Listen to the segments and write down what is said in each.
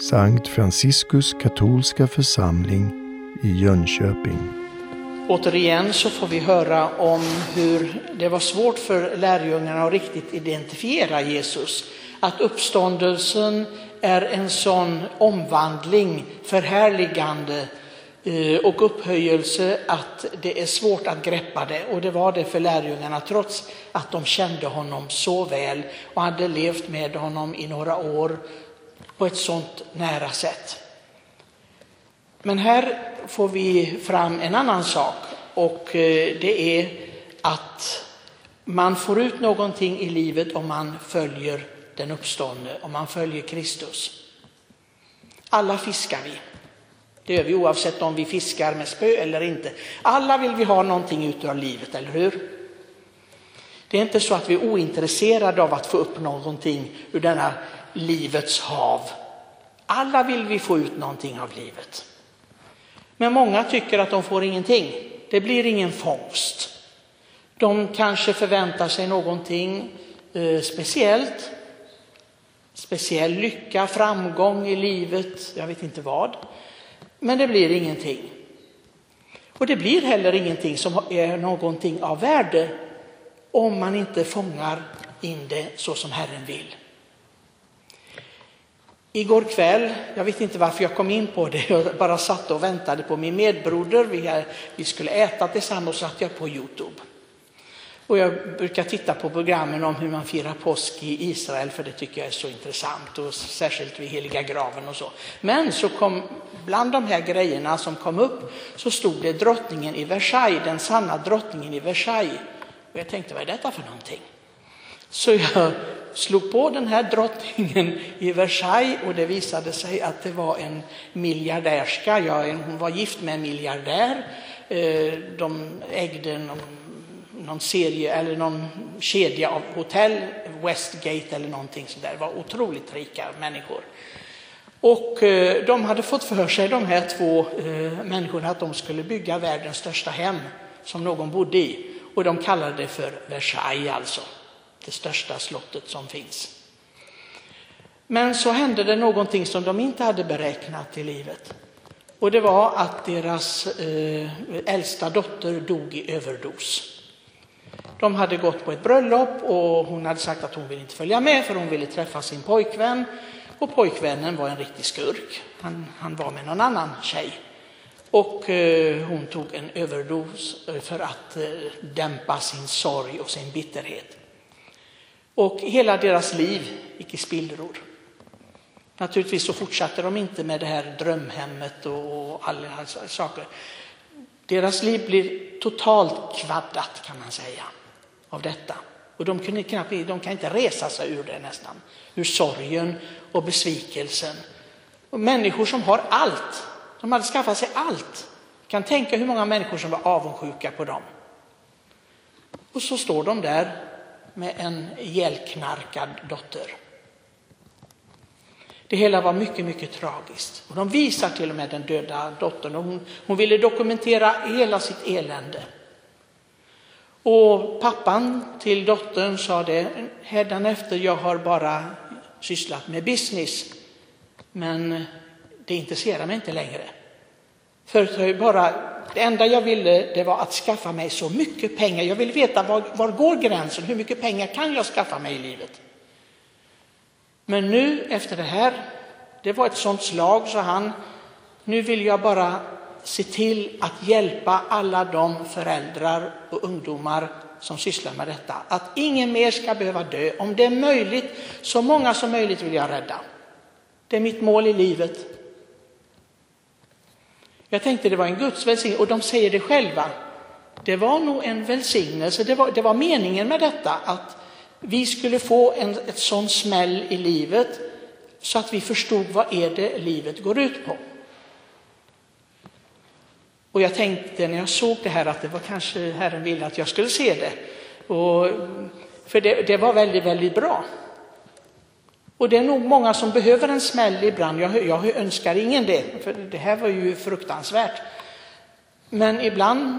Sankt Franciskus katolska församling i Jönköping. Återigen så får vi höra om hur det var svårt för lärjungarna att riktigt identifiera Jesus. Att uppståndelsen är en sån omvandling, förhärligande eh, och upphöjelse att det är svårt att greppa det. Och det var det för lärjungarna trots att de kände honom så väl och hade levt med honom i några år på ett sånt nära sätt. Men här får vi fram en annan sak och eh, det är att man får ut någonting i livet om man följer den uppståndne, om man följer Kristus. Alla fiskar vi. Det gör vi oavsett om vi fiskar med spö eller inte. Alla vill vi ha någonting ut av livet, eller hur? Det är inte så att vi är ointresserade av att få upp någonting ur denna livets hav. Alla vill vi få ut någonting av livet. Men många tycker att de får ingenting. Det blir ingen fångst. De kanske förväntar sig någonting eh, speciellt. Speciell lycka, framgång i livet, jag vet inte vad. Men det blir ingenting. Och det blir heller ingenting som är någonting av värde om man inte fångar in det så som Herren vill. Igår kväll, jag vet inte varför jag kom in på det, jag bara satt och väntade på min medbroder. Vi, vi skulle äta tillsammans och satt jag på Youtube. Och jag brukar titta på programmen om hur man firar påsk i Israel för det tycker jag är så intressant och särskilt vid heliga graven och så. Men så kom, bland de här grejerna som kom upp så stod det drottningen i Versailles, den sanna drottningen i Versailles. Och jag tänkte vad är detta för någonting? Så jag slog på den här drottningen i Versailles och det visade sig att det var en miljardärska. Ja, hon var gift med en miljardär. Eh, de ägde någon, någon serie eller någon kedja av hotell, Westgate eller någonting sådär. Det var otroligt rika människor. Och eh, de hade fått för sig, de här två eh, människorna, att de skulle bygga världens största hem som någon bodde i. Och de kallade det för Versailles alltså det största slottet som finns. Men så hände det någonting som de inte hade beräknat i livet. Och det var att deras eh, äldsta dotter dog i överdos. De hade gått på ett bröllop och hon hade sagt att hon ville inte följa med för hon ville träffa sin pojkvän. Och pojkvännen var en riktig skurk. Han, han var med någon annan tjej. Och eh, hon tog en överdos för att eh, dämpa sin sorg och sin bitterhet. Och hela deras liv gick i spillror. Naturligtvis så fortsatte de inte med det här drömhemmet och alla saker. Deras liv blir totalt kvaddat kan man säga av detta. Och de, kunde knappt, de kan inte resa sig ur det nästan, ur sorgen och besvikelsen. Och människor som har allt, de hade skaffat sig allt. kan tänka hur många människor som var avundsjuka på dem. Och så står de där med en ihjälknarkad dotter. Det hela var mycket, mycket tragiskt. Och de visar till och med den döda dottern. Och hon, hon ville dokumentera hela sitt elände. Och pappan till dottern sa det, efter jag har bara sysslat med business, men det intresserar mig inte längre. För bara det enda jag ville det var att skaffa mig så mycket pengar. Jag ville veta var, var går gränsen? Hur mycket pengar kan jag skaffa mig i livet? Men nu efter det här, det var ett sånt slag så han, nu vill jag bara se till att hjälpa alla de föräldrar och ungdomar som sysslar med detta. Att ingen mer ska behöva dö. Om det är möjligt, så många som möjligt vill jag rädda. Det är mitt mål i livet. Jag tänkte det var en Guds välsignelse och de säger det själva. Det var nog en välsignelse, det var, det var meningen med detta att vi skulle få en ett sån smäll i livet så att vi förstod vad är det livet går ut på. Och jag tänkte när jag såg det här att det var kanske Herren ville att jag skulle se det. Och, för det, det var väldigt, väldigt bra. Och det är nog många som behöver en smäll ibland. Jag, jag önskar ingen det, för det här var ju fruktansvärt. Men ibland,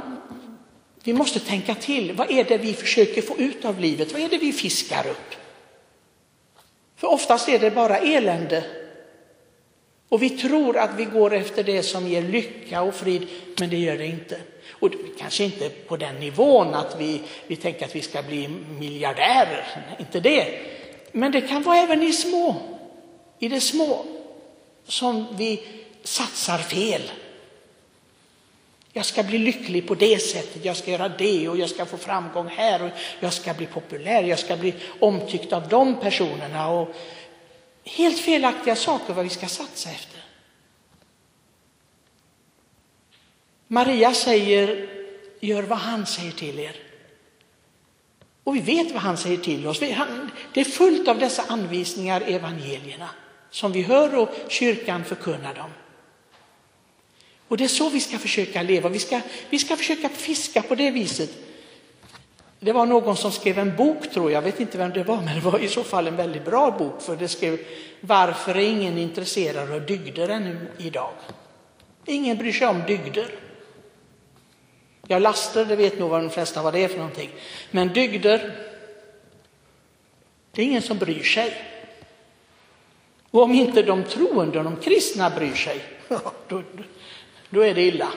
vi måste tänka till. Vad är det vi försöker få ut av livet? Vad är det vi fiskar upp? För oftast är det bara elände. Och vi tror att vi går efter det som ger lycka och frid, men det gör det inte. Och kanske inte på den nivån att vi, vi tänker att vi ska bli miljardärer, inte det. Men det kan vara även i små, i det små, som vi satsar fel. Jag ska bli lycklig på det sättet, jag ska göra det och jag ska få framgång här och jag ska bli populär, jag ska bli omtyckt av de personerna. Och helt felaktiga saker vad vi ska satsa efter. Maria säger, gör vad han säger till er. Och vi vet vad han säger till oss. Det är fullt av dessa anvisningar, evangelierna, som vi hör och kyrkan förkunnar dem. Och det är så vi ska försöka leva. Vi ska, vi ska försöka fiska på det viset. Det var någon som skrev en bok, tror jag, jag vet inte vem det var, men det var i så fall en väldigt bra bok, för det skrev Varför är ingen intresserad av dygder ännu idag? Ingen bryr sig om dygder. Ja, laster, det vet nog vad de flesta vad det är för någonting. Men dygder, det är ingen som bryr sig. Och om inte de troende, de kristna bryr sig, då, då är det illa.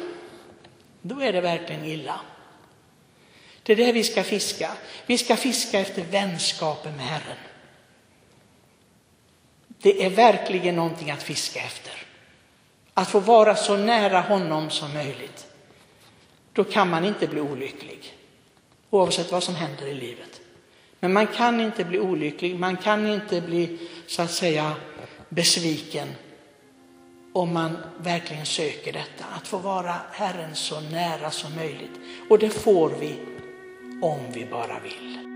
Då är det verkligen illa. Det är det vi ska fiska. Vi ska fiska efter vänskapen med Herren. Det är verkligen någonting att fiska efter. Att få vara så nära honom som möjligt. Då kan man inte bli olycklig, oavsett vad som händer i livet. Men man kan inte bli olycklig, man kan inte bli så att säga besviken om man verkligen söker detta, att få vara Herren så nära som möjligt. Och det får vi om vi bara vill.